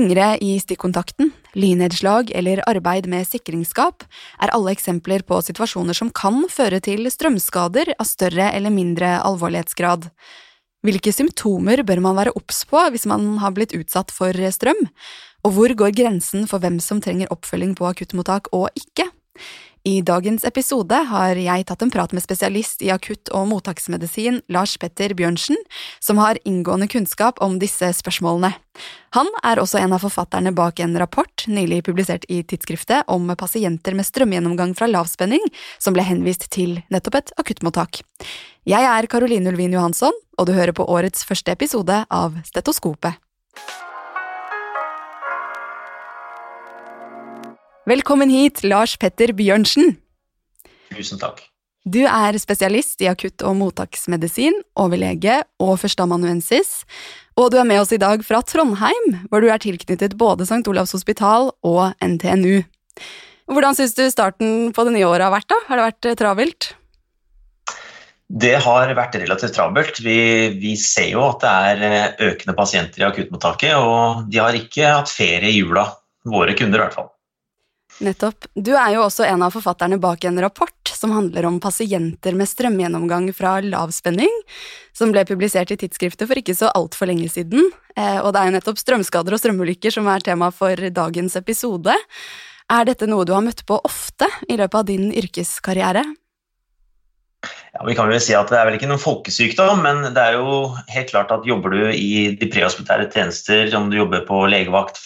Fingre i stikkontakten, lynnedslag eller arbeid med sikringsskap er alle eksempler på situasjoner som kan føre til strømskader av større eller mindre alvorlighetsgrad. Hvilke symptomer bør man være obs på hvis man har blitt utsatt for strøm, og hvor går grensen for hvem som trenger oppfølging på akuttmottak og ikke? I dagens episode har jeg tatt en prat med spesialist i akutt- og mottaksmedisin Lars Petter Bjørnsen, som har inngående kunnskap om disse spørsmålene. Han er også en av forfatterne bak en rapport nylig publisert i tidsskriftet om pasienter med strømgjennomgang fra lavspenning, som ble henvist til nettopp et akuttmottak. Jeg er Karoline Ulvin Johansson, og du hører på årets første episode av Stetoskopet. Velkommen hit, Lars Petter Bjørnsen. Tusen takk. Du er spesialist i akutt- og mottaksmedisin, overlege og førsteamanuensis, og du er med oss i dag fra Trondheim, hvor du er tilknyttet både St. Olavs hospital og NTNU. Hvordan syns du starten på det nye året har vært? da? Har det vært eh, travelt? Det har vært relativt travelt. Vi, vi, ser jo at det er eh, økende pasienter i akuttmottaket, og de har ikke hatt ferie i jula. Våre kunder, i hvert fall. Nettopp. Du er jo også en av forfatterne bak en rapport som handler om pasienter med strømgjennomgang fra lavspenning, som ble publisert i tidsskriftet for ikke så altfor lenge siden. Eh, og det er jo nettopp strømskader og strømulykker som er tema for dagens episode. Er dette noe du har møtt på ofte i løpet av din yrkeskarriere? Ja, vi kan vel si at Det er vel ikke noen folkesykdom, men det er jo helt klart at jobber du i de prehospitære tjenester, om du jobber på legevakt,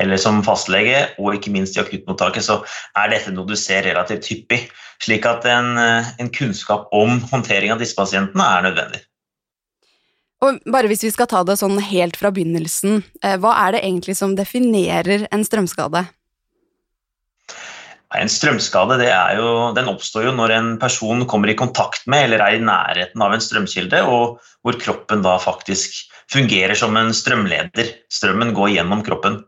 eller som fastlege, og ikke minst i akuttmottaket, så er dette noe du ser relativt hyppig. Slik at en, en kunnskap om håndtering av disse pasientene er nødvendig. Og bare hvis vi skal ta det sånn helt fra begynnelsen, eh, hva er det egentlig som definerer en strømskade? En strømskade jo, den oppstår jo når en person kommer i kontakt med eller er i nærheten av en strømkilde, og hvor kroppen da faktisk fungerer som en strømleder. Strømmen går gjennom kroppen.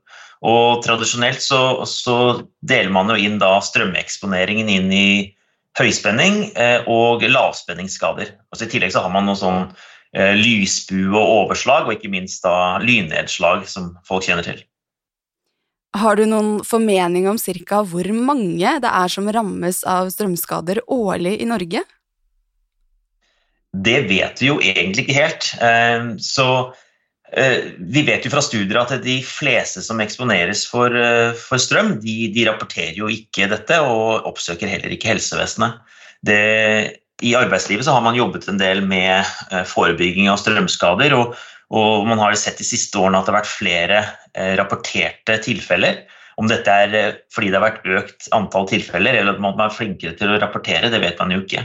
Og tradisjonelt så, så, deler man jo inn da strømeksponeringen inn i høyspenning eh, og lavspenningsskader. Altså I tillegg så har man noe sånn eh, lysbue og overslag, og ikke minst da lynnedslag, som folk kjenner til. Har du noen formening om ca. hvor mange det er som rammes av strømskader årlig i Norge? Det vet vi jo egentlig ikke helt. Eh, så vi vet jo fra studier at de fleste som eksponeres for, eh, for strøm, de, de, rapporterer jo ikke dette og oppsøker heller ikke helsevesenet. Det, I arbeidslivet så har man jobbet en del med eh, forebygging av strømskader. Og, og, man har sett de siste årene at det har vært flere rapporterte tilfeller. Om dette er fordi det har vært økt antall tilfeller eller at man er flinkere til å rapportere, det vet man jo ikke.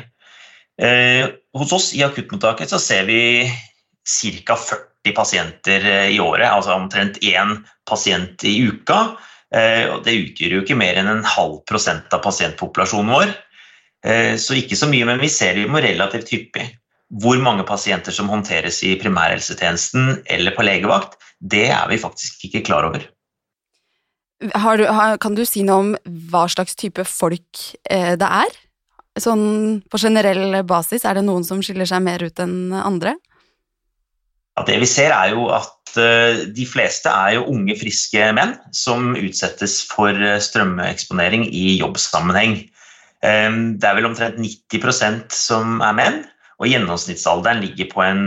hos oss i akuttmottaket så ser vi ca. 40 40 pasienter eh, i året, altså omtrent én pasient i uka. Eh, det utgjør jo ikke mer enn en halv prosent av pasientpopulasjonen vår. Eh, så ikke så mye, men vi ser det jo relativt hyppig. Hvor mange pasienter som håndteres i primærhelsetjenesten eller på legevakt, det er vi faktisk ikke klar over. Du, kan du si noe om hva slags type folk det er? Sånn på generell basis, er det noen som skiller seg mer ut enn andre? At det vi ser, er jo at eh, de fleste er jo unge, friske menn som utsettes for eh, strømeksponering i jobbsammenheng. Eh, det er vel omtrent 90% som er menn, og gjennomsnittsalderen ligger på en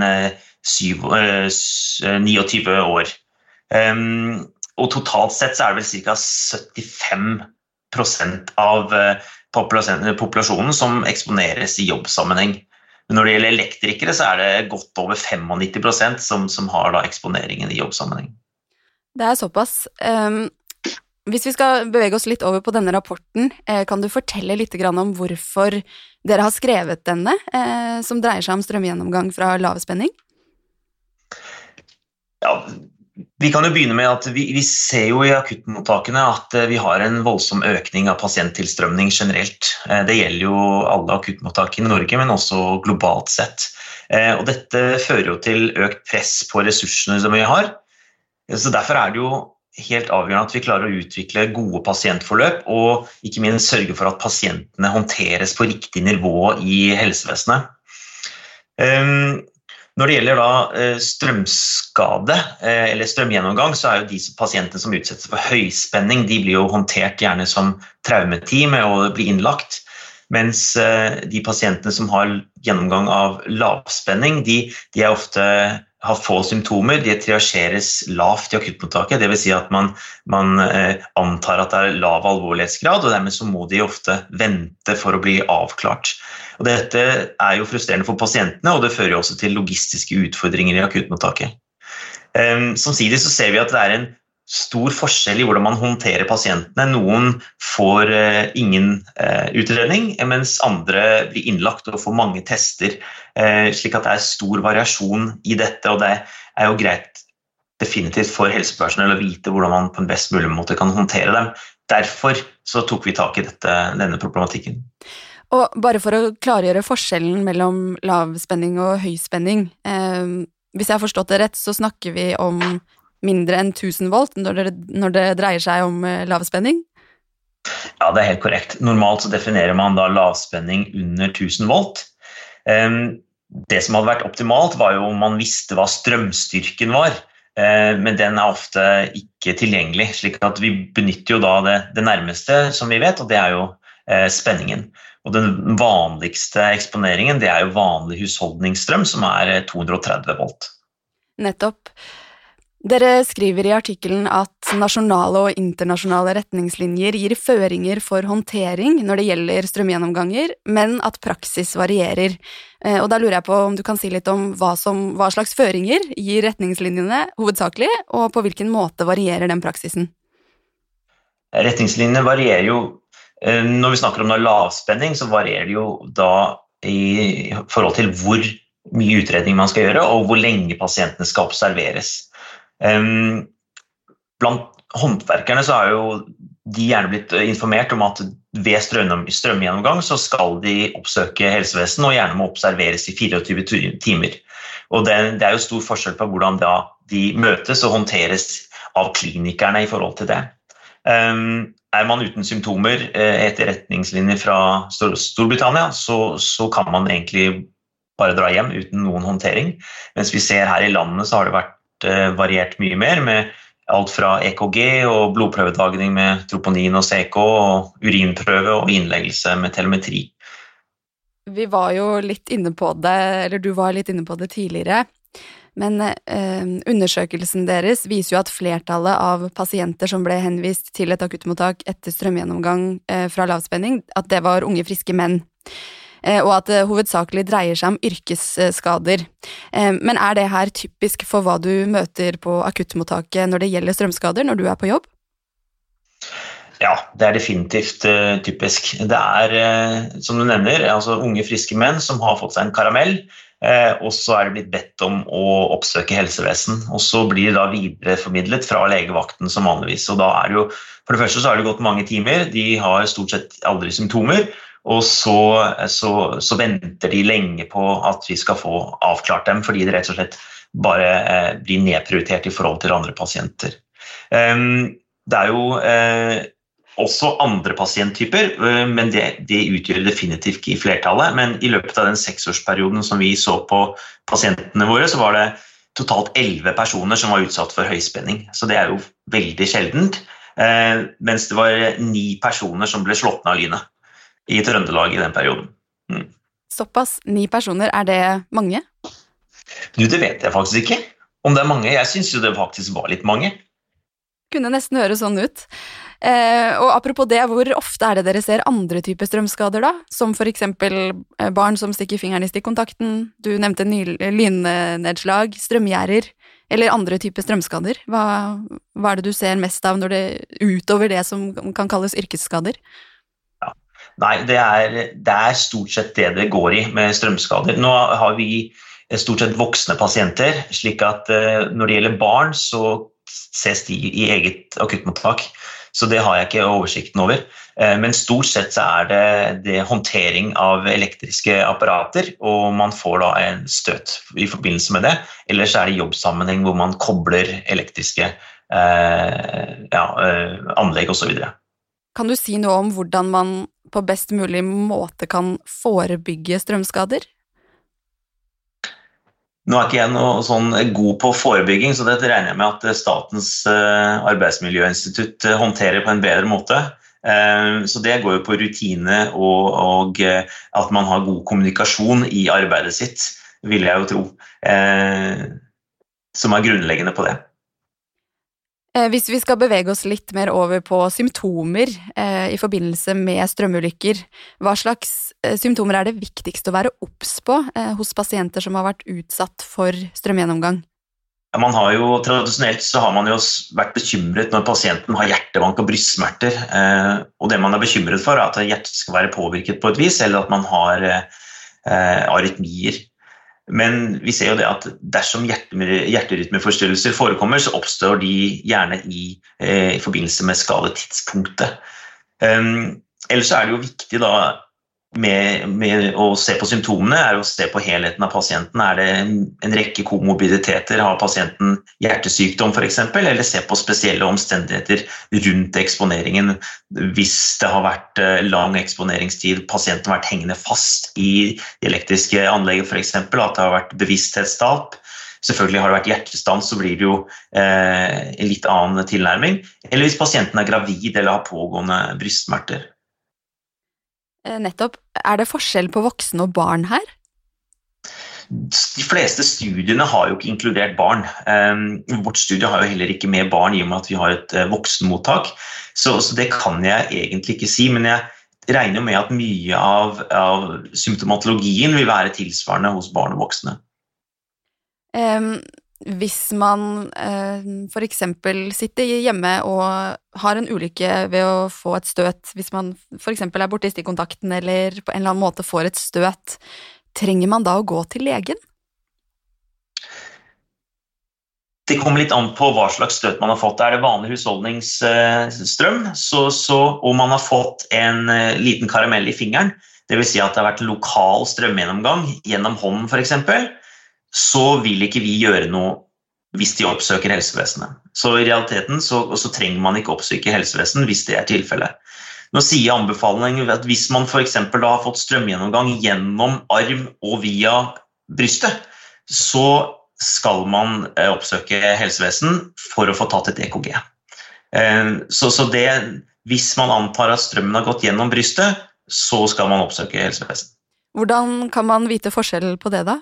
29 år. Og totalt sett så er det vel ca. 75% av populasjonen som eksponeres i jobbsammenheng. Men når det gjelder elektrikere, så er det godt over 95% som, som har da eksponeringen i jobbsammenheng. Det er såpass. Um, hvis vi skal bevege oss litt over på denne rapporten, eh, kan du fortelle litt om hvorfor dere har skrevet denne, eh, som dreier seg om strømgjennomgang fra lavspenning? Ja, vi kan jo begynne med at vi, vi, ser jo i akuttmottakene at eh, vi har en voldsom økning av pasienttilstrømning generelt. Eh, det gjelder jo alle akuttmottak i Norge, men også globalt sett. Eh, og dette fører jo til økt press på ressursene som vi har. Så Derfor er det jo helt avgjørende at vi klarer å utvikle gode pasientforløp, og ikke minst sørge for at pasientene håndteres på riktig nivå i helsevesenet. Når det gjelder da strømskade eller strømgjennomgang, så er jo de pasientene som utsettes for høyspenning, de blir jo håndtert gjerne som traumeteam og blir innlagt. Mens de pasientene som har gjennomgang av lavspenning, de, de er ofte har få symptomer, de triasjeres lavt i akuttmottaket. Dvs. Si at man, man eh, antar at det er lav alvorlighetsgrad, og dermed så må de ofte vente for å bli avklart. Og dette er jo frustrerende for pasientene, og det fører jo også til logistiske utfordringer i akuttmottaket. Um, samtidig så ser vi at det er en stor forskjell i hvordan man håndterer pasientene. Noen får eh, ingen eh, utredning, mens andre blir innlagt og får mange tester. Eh, slik at det er stor variasjon i dette, og det er jo greit definitivt for helsepersonell å vite hvordan man på en best mulig måte kan håndtere dem. Derfor så tok vi tak i dette, denne problematikken. Og bare for å klargjøre forskjellen mellom lavspenning og høyspenning. Eh, hvis jeg har forstått det rett, så snakker vi om mindre enn 1000 volt når det, når det dreier seg om eh, lavspenning? Ja, det er helt korrekt. Normalt så definerer man da lavspenning under 1000 volt. Ehm, det som hadde vært optimalt, var jo om man visste hva strømstyrken var. Ehm, men den er ofte ikke tilgjengelig, slik at vi benytter jo da det, det nærmeste som vi vet, og det er jo eh, spenningen. Og den vanligste eksponeringen det er jo vanlig husholdningsstrøm, som er 230 eh, volt. Nettopp. Dere skriver i artikkelen at nasjonale og internasjonale retningslinjer gir føringer for håndtering når det gjelder strømgjennomganger, men at praksis varierer. Eh, og da lurer jeg på om du kan si litt om hva, som, hva slags føringer gir retningslinjene hovedsakelig, og på hvilken måte varierer den praksisen? Retningslinjene varierer jo eh, Når vi snakker om lavspenning, så varierer det jo da i forhold til hvor mye utredning man skal gjøre, og hvor lenge pasientene skal observeres. Blant håndverkerne så er jo de gjerne blitt informert om at ved strømgjennomgang så skal de oppsøke helsevesenet og gjerne må observeres i 24 timer. Og det, er jo stor forskjell på hvordan de møtes og håndteres av klinikerne i forhold til det. Er man uten symptomer eh, etter retningslinjer fra Storbritannia, så, så, kan man egentlig bare dra hjem uten noen håndtering. Mens vi ser her i landet så har det vært Eh, variert mye mer, med alt fra EKG og blodprøvedagning med troponin og CK, og urinprøve og innleggelse med telemetri. Vi var jo litt inne på det, eller du var litt inne på det tidligere. Men eh, undersøkelsen deres viser jo at flertallet av pasienter som ble henvist til et akuttmottak etter strømgjennomgang eh, fra lavspenning, at det var unge, friske menn. Eh, og at det hovedsakelig dreier seg om yrkesskader. Eh, men er det her typisk for hva du møter på akuttmottaket når det gjelder strømskader, når du er på jobb? Ja, det er definitivt typisk. Det er, som du nevner, altså unge, friske menn som har fått seg en karamell, og så er det blitt bedt om å oppsøke helsevesen. Og så blir det da videreformidlet fra legevakten som vanligvis. Og da er det jo, for det første så har det gått mange timer, de har stort sett aldri symptomer. Og så, så, så, venter de lenge på at vi skal få avklart dem, fordi det rett og slett bare eh, blir nedprioritert i forhold til andre pasienter. Um, det er jo eh, også andre pasienttyper, eh, men det, det, utgjør definitivt ikke i flertallet. Men i løpet av den seksårsperioden som vi så på pasientene våre, så var det totalt elleve personer som var utsatt for høyspenning. Så det er jo veldig sjeldent. Eh, mens det var ni personer som ble slått ned av lynet i Trøndelag i den perioden. Mm. Såpass. Ni personer, er det mange? Du, det vet jeg faktisk ikke. Om det er mange. Jeg syns jo det faktisk var litt mange. Kunne nesten høres sånn ut. Eh, og apropos det, hvor ofte er det dere ser andre typer strømskader, da? Som for eksempel eh, barn som stikker fingeren i stikkontakten, du nevnte lynnedslag, strømgjerder, eller andre typer strømskader. Hva, hva, er det du ser mest av når det, utover det som kan kalles yrkesskader? Nei, det er, det er, stort sett det det går i med strømskader. Nå har vi stort sett voksne pasienter, slik at eh, når det gjelder barn, så ses de i eget akuttmottak. Så det har jeg ikke oversikten over. Eh, men stort sett så er det, det håndtering av elektriske apparater, og man får da en støt i forbindelse med det. Eller så er det jobbsammenheng hvor man kobler elektriske eh, ja, eh, anlegg osv. Kan du si noe om hvordan man på best mulig måte kan forebygge strømskader? Nå er ikke jeg noe sånn god på forebygging, så dette regner jeg med at Statens arbeidsmiljøinstitutt håndterer på en bedre måte. Så det går jo på rutine og at man har god kommunikasjon i arbeidet sitt, vil jeg jo tro, som er grunnleggende på det. Eh, hvis vi skal bevege oss litt mer over på symptomer eh, i forbindelse med strømulykker, hva slags eh, symptomer er det viktigst å være obs på hos pasienter som har vært utsatt for strømgjennomgang? Man har jo, Tradisjonelt så har man jo vært bekymret når pasienten har hjertebank og brystsmerter. Og Det man er bekymret for, er at hjertet skal være påvirket på et vis, eller at man har arytmier. Men vi ser jo det at dersom hjerterytmeforstyrrelser forekommer, så oppstår de gjerne i, eh, i forbindelse med skadetidspunktet. Um, ellers er det jo viktig da med, med, å se på symptomene er å se på helheten av pasienten. Er det en rekke komorbiditeter? Har pasienten hjertesykdom f.eks.? Eller se på spesielle omstendigheter rundt eksponeringen. Hvis det har vært eh, lang eksponeringstid, pasienten har vært hengende fast i elektriske anlegget f.eks., at det har vært bevissthetstap. Selvfølgelig har det vært hjertestans, så blir det jo eh, en litt annen tilnærming. Eller hvis pasienten er gravid eller har pågående brystsmerter. Eh, nettopp. Er det forskjell på voksne og barn her? De fleste studiene har jo ikke inkludert barn. Um, vårt studie har jo heller ikke med barn i og med at vi har et uh, voksenmottak. Så, så, det kan jeg egentlig ikke si. Men jeg regner med at mye av, av symptomatologien vil være tilsvarende hos barn og voksne. Um, hvis man eh, f.eks. sitter hjemme og har en ulykke ved å få et støt, hvis man f.eks. er borte i stikkontakten eller på en eller annen måte får et støt, trenger man da å gå til legen? Det kommer litt an på hva slags støt man har fått. Er det vanlig husholdningsstrøm, så, så, og man har fått en eh, liten karamell i fingeren, dvs. Si at det har vært lokal strømgjennomgang gjennom hånden f.eks., så vil ikke vi gjøre noe hvis de oppsøker helsevesenet. Så i realiteten så, så trenger man ikke oppsøke helsevesen hvis det er tilfellet. Nå sier anbefalingen at hvis man f.eks. har fått strømgjennomgang gjennom arm og via brystet, så skal man eh, oppsøke helsevesen for å få tatt et EKG. Eh, så, så det, hvis man antar at strømmen har gått gjennom brystet, så skal man oppsøke helsevesen. Hvordan kan man vite forskjell på det, da?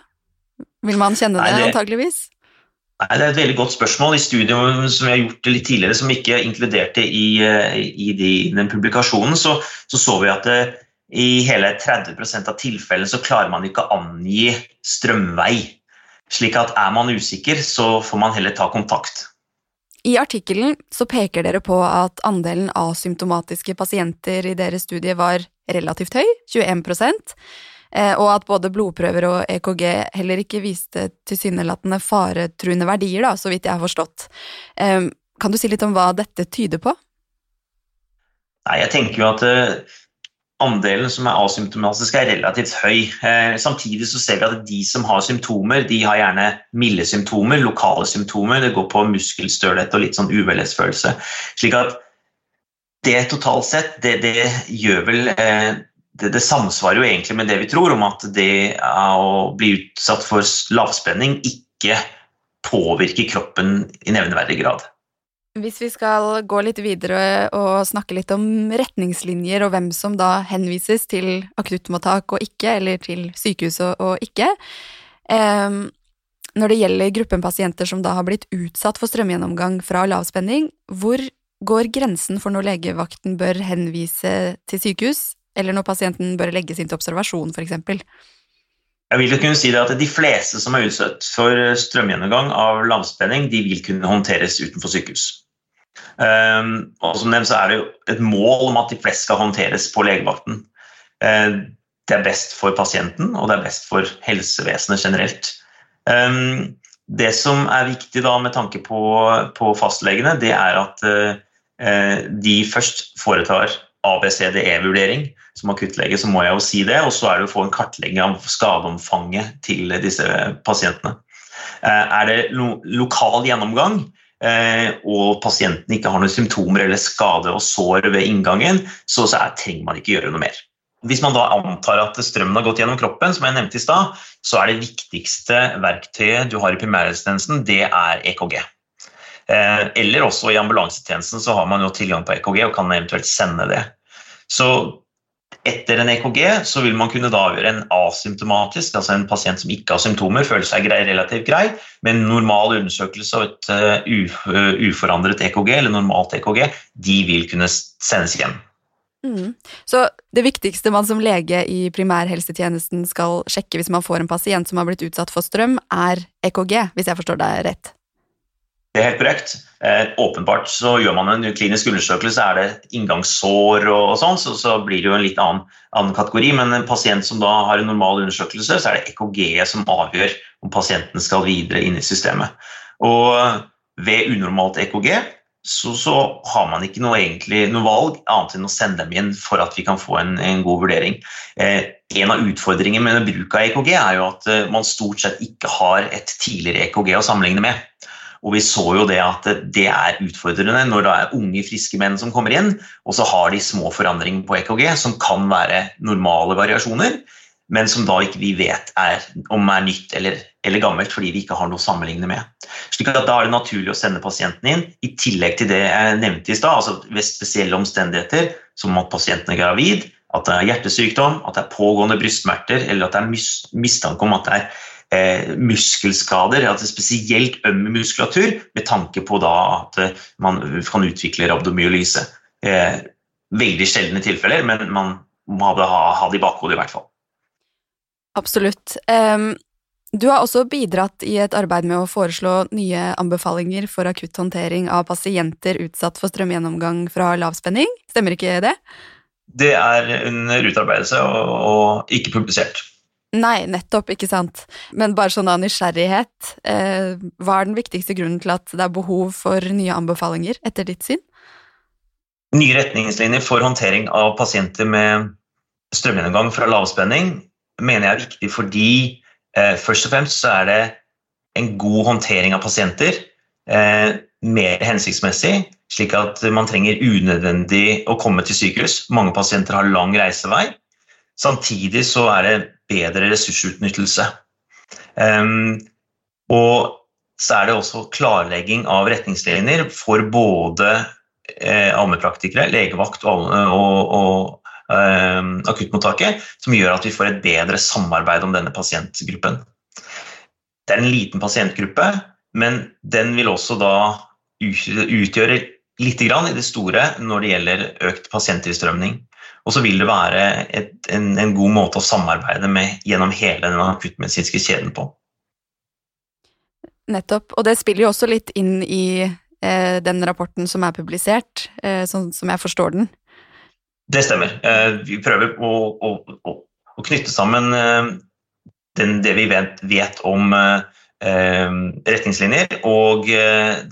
Vil man kjenne det, Nei, det antageligvis? Nei, Det er et veldig godt spørsmål. I studiet som vi har gjort litt tidligere, som ikke inkluderte i, eh, i, de, den publikasjonen, så, så, så vi at det, eh, i hele 30% av tilfellene så klarer man ikke å angi strømvei. Slik at er man usikker, så får man heller ta kontakt. I artikkelen så peker dere på at andelen asymptomatiske pasienter i deres studie var relativt høy, 21 Eh, og at både blodprøver og EKG heller ikke viste tilsynelatende faretruende verdier, da, så vidt jeg har forstått. Kan du si litt om hva dette tyder på? Nei, jeg tenker jo at eh, andelen som er asymptomatiske, er relativt høy. Eh, samtidig så ser vi at de som har symptomer, de har gjerne milde symptomer, lokale symptomer. Det går på muskelstølhet og litt sånn uvelhetsfølelse. Slik at det totalt sett, det, det gjør vel det, det, samsvarer jo egentlig med det vi tror, om at det å bli utsatt for lavspenning ikke påvirker kroppen i nevneverdig grad. Hvis vi skal gå litt videre og snakke litt om retningslinjer og hvem som da henvises til akuttmottak og ikke, eller til sykehus og ikke eh, Når det gjelder gruppen pasienter som da har blitt utsatt for strømgjennomgang fra lavspenning, hvor går grensen for når legevakten bør henvise til sykehus, eller når pasienten bør legges inn til observasjon, f.eks. Jeg vil kunne si det at De fleste som er utsatt for strømgjennomgang av lavspenning, de vil kunne håndteres utenfor sykehus. Um, og som nevnt så er det jo et mål om at de fleste skal håndteres på legevakten. Uh, det er best for pasienten, og det er best for helsevesenet generelt. Um, det som er viktig da med tanke på, på fastlegene, det er at uh, de først foretar ABCDE-vurdering som akuttlege, så må jeg jo si det. Og så er det å få en kartlegging av skadeomfanget til disse pasientene. Eh, er det lo lokal gjennomgang, eh, og pasienten ikke har noen symptomer eller skade og sår ved inngangen, så, så er, trenger man ikke gjøre noe mer. hvis man da antar at strømmen har gått gjennom kroppen, som jeg nevnte i stad, så er det viktigste verktøyet du har i primærhelsetjenesten, det er EKG. Eh, eller også i ambulansetjenesten så har man jo tilgang på EKG og kan eventuelt sende det. Så etter en EKG så vil man kunne da avgjøre en asymptomatisk, altså en pasient som ikke har symptomer, føler seg grei, relativt grei, med en normal undersøkelse og et uh, uforandret EKG, eller normalt EKG, de vil kunne sendes hjem. Mm. Så det viktigste man som lege i primærhelsetjenesten skal sjekke hvis man får en pasient som har blitt utsatt for strøm, er EKG, hvis jeg forstår deg rett? Det er helt korrekt. Eh, åpenbart så gjør man en klinisk undersøkelse, er det inngangssår og, sånn, så, så, blir det jo en litt annen, annen, kategori. Men en pasient som da har en normal undersøkelse, så er det EKG som avgjør om pasienten skal videre inn i systemet. Og ved unormalt EKG så, så har man ikke noe, egentlig, noe, valg annet enn å sende dem igjen for at vi kan få en, en god vurdering. Eh, en av utfordringene med bruk av EKG er jo at eh, man stort sett ikke har et tidligere EKG å sammenligne med. Og vi så jo det at det er utfordrende når det er unge, friske menn som kommer inn, og så har de små forandringer på EKG som kan være normale variasjoner, men som da ikke vi vet er, om er nytt eller, eller, gammelt fordi vi ikke har noe å sammenligne med. Slik at Da er det naturlig å sende pasienten inn, i tillegg til det jeg nevnte i stad, altså ved spesielle omstendigheter som at pasienten er gravid, at det er hjertesykdom, at det er pågående brystsmerter eller at det er mistanke om at det er eh, muskelskader, altså spesielt øm muskulatur, med tanke på at eh, man kan utvikle rabdomyolyse. Eh, veldig sjeldne tilfeller, men man må ha, ha det i bakhodet i hvert fall. Absolutt. Um, du har også bidratt i et arbeid med å foreslå nye anbefalinger for akutt håndtering av pasienter utsatt for strømgjennomgang fra lavspenning, stemmer ikke det? Det er under utarbeidelse og, og ikke publisert. Nei, nettopp, ikke sant. Men bare sånn av nysgjerrighet, eh, hva er den viktigste grunnen til at det er behov for nye anbefalinger, etter ditt syn? Nye retningslinjer for håndtering av pasienter med strømgjennomgang fra lavspenning mener jeg er viktig fordi eh, først og fremst så er det en god håndtering av pasienter. Eh, mer hensiktsmessig, slik at man trenger unødvendig å komme til sykehus. Mange pasienter har lang reisevei. Samtidig så er det bedre ressursutnyttelse. Um, og så er det også klarlegging av retningslinjer for både eh, allmennpraktikere, legevakt og, og, og eh, akuttmottaket, som gjør at vi får et bedre samarbeid om denne pasientgruppen. Det er en liten pasientgruppe, men den vil også da utgjøre litt i det store når det gjelder økt pasienttilstrømning. Og så vil det være et, en, en, god måte å samarbeide med gjennom hele den akuttmedisinske kjeden på. Nettopp. Og det spiller jo også litt inn i eh, den rapporten som er publisert, eh, sånn som jeg forstår den. Det stemmer. Eh, vi prøver å, å, å, å knytte sammen eh, den, det vi vet, vet om eh, eh, retningslinjer, og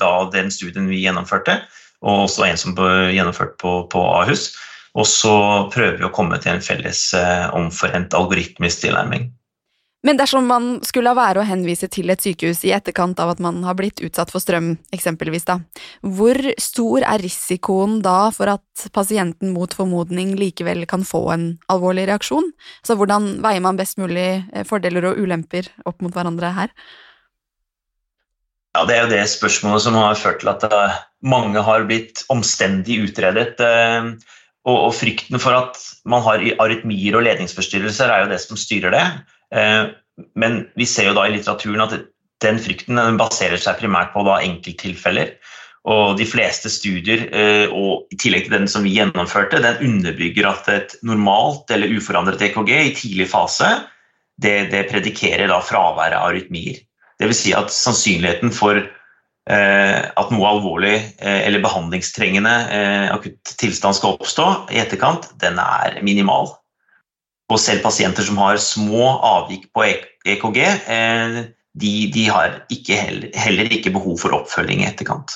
da den studien vi gjennomførte, og også en som ble gjennomført på, på Ahus og så prøver vi å komme til en felles eh, omforent algoritmisk tilnærming. Men dersom man skulle la være å henvise til et sykehus i etterkant av at man har blitt utsatt for strøm, eksempelvis, da, hvor stor er risikoen da for at pasienten mot formodning likevel kan få en alvorlig reaksjon? Så hvordan veier man best mulig eh, fordeler og ulemper opp mot hverandre her? Ja, Det er jo det spørsmålet som har ført til at eh, mange har blitt omstendig utredet. Og, og, frykten for at man har arytmier og ledningsforstyrrelser, er jo det som styrer det. Eh, men vi ser jo da i litteraturen at den frykten den baserer seg primært på da enkelttilfeller. Og de fleste studier, eh, og i tillegg til den som vi gjennomførte, den underbygger at et normalt eller uforandret EKG i tidlig fase det, det predikerer da fraværet av arytmier. Dvs. Si at sannsynligheten for at noe alvorlig eh, eller behandlingstrengende eh, akutt tilstand skal oppstå i etterkant, den er minimal. Og selv pasienter som har små avvik på EKG, de, de har ikke heller, heller, ikke behov for oppfølging i etterkant.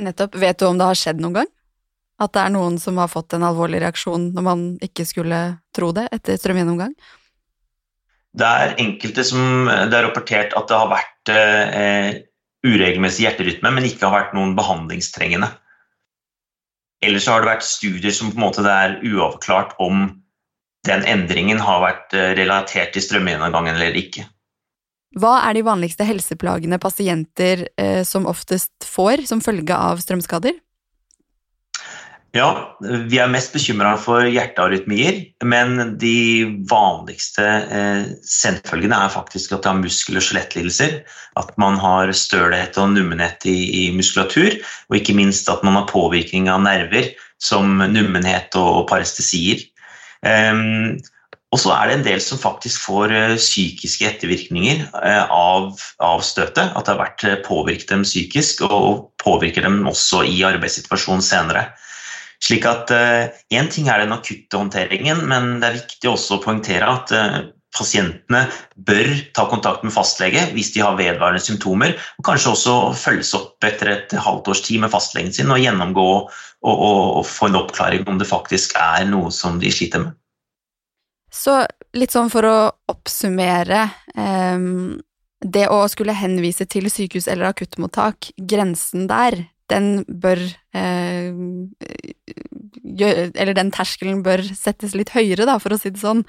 Nettopp. Vet du om det har skjedd noen gang? At det er noen som har fått en alvorlig reaksjon når man ikke skulle tro det etter strømgjennomgang? Det er enkelte som det er rapportert at det har vært eh, uregelmessig hjerterytme, men ikke har vært noen behandlingstrengende. Ellers har det vært studier som på en måte det er uavklart om den endringen har vært relatert til strømgjennomgangen eller ikke. Hva er de vanligste helseplagene pasienter eh, som oftest får som følge av strømskader? Ja, vi er mest bekymra for hjertearytmier, men de vanligste eh, senfølgene er faktisk at det er muskel- og skjelettlidelser. At man har stølhet og nummenhet i, i, muskulatur, og ikke minst at man har påvirkning av nerver som nummenhet og, og parestesier. Um, og så er det en del som faktisk får uh, psykiske ettervirkninger uh, av, av, støtet. At det har vært uh, påvirket dem psykisk, og påvirker dem også i arbeidssituasjonen senere. Slik at Én ting er den akutte håndteringen, men det er viktig også å poengtere at pasientene bør ta kontakt med fastlege hvis de har vedvarende symptomer, og kanskje også følges opp etter et halvt års tid med fastlegen sin og gjennomgå og, og, og få en oppklaring om det faktisk er noe som de sliter med. Så litt sånn for å oppsummere um, Det å skulle henvise til sykehus eller akuttmottak, grensen der, den bør eh, Eller den terskelen bør settes litt høyere, da, for å si det sånn.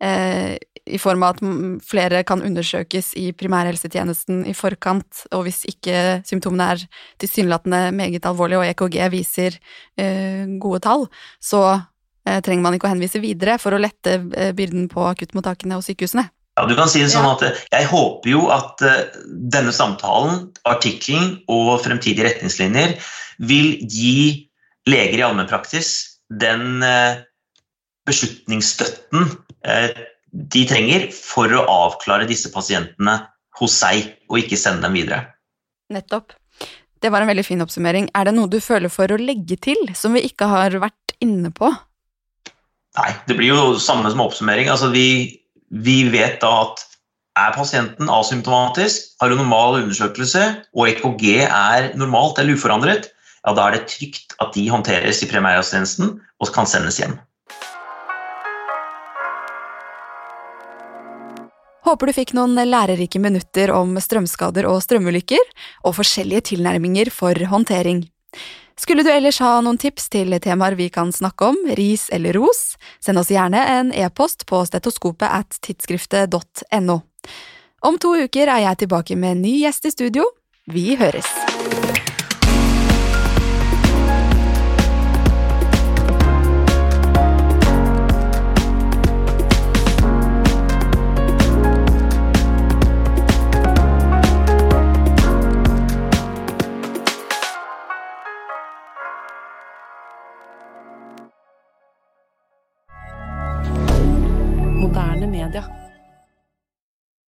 Eh, I form av at flere kan undersøkes i primærhelsetjenesten i forkant, og hvis ikke symptomene er tilsynelatende meget alvorlige og EKG viser eh, gode tall, så Eh, trenger man ikke å henvise videre for å lette eh, byrden på akuttmottakene og sykehusene. Ja, du kan si det sånn at eh, Jeg håper jo at denne samtalen, artikkelen og fremtidige retningslinjer vil gi leger i allmennpraksis den beslutningsstøtten de trenger for å avklare disse pasientene hos seg, og ikke sende dem videre. Nettopp. Det var en veldig fin oppsummering. Er det noe du føler for å legge til, som vi ikke har vært inne på? Nei, det blir jo samme som oppsummering. Altså, vi, vi vet da at er pasienten asymptomatisk, har en normal undersøkelse og EKG er normalt eller uforandret, ja, da er det trygt at de håndteres i primærhelsetjenesten og kan sendes hjem. Håper du fikk noen lærerike minutter om strømskader og strømulykker, og forskjellige tilnærminger for håndtering. Skulle du ellers ha noen tips til temaer vi kan snakke om, ris eller ros, send oss gjerne en e-post på stetoskopet at tidsskriftet.no. Om to uker er jeg tilbake med en ny gjest i studio. Vi høres!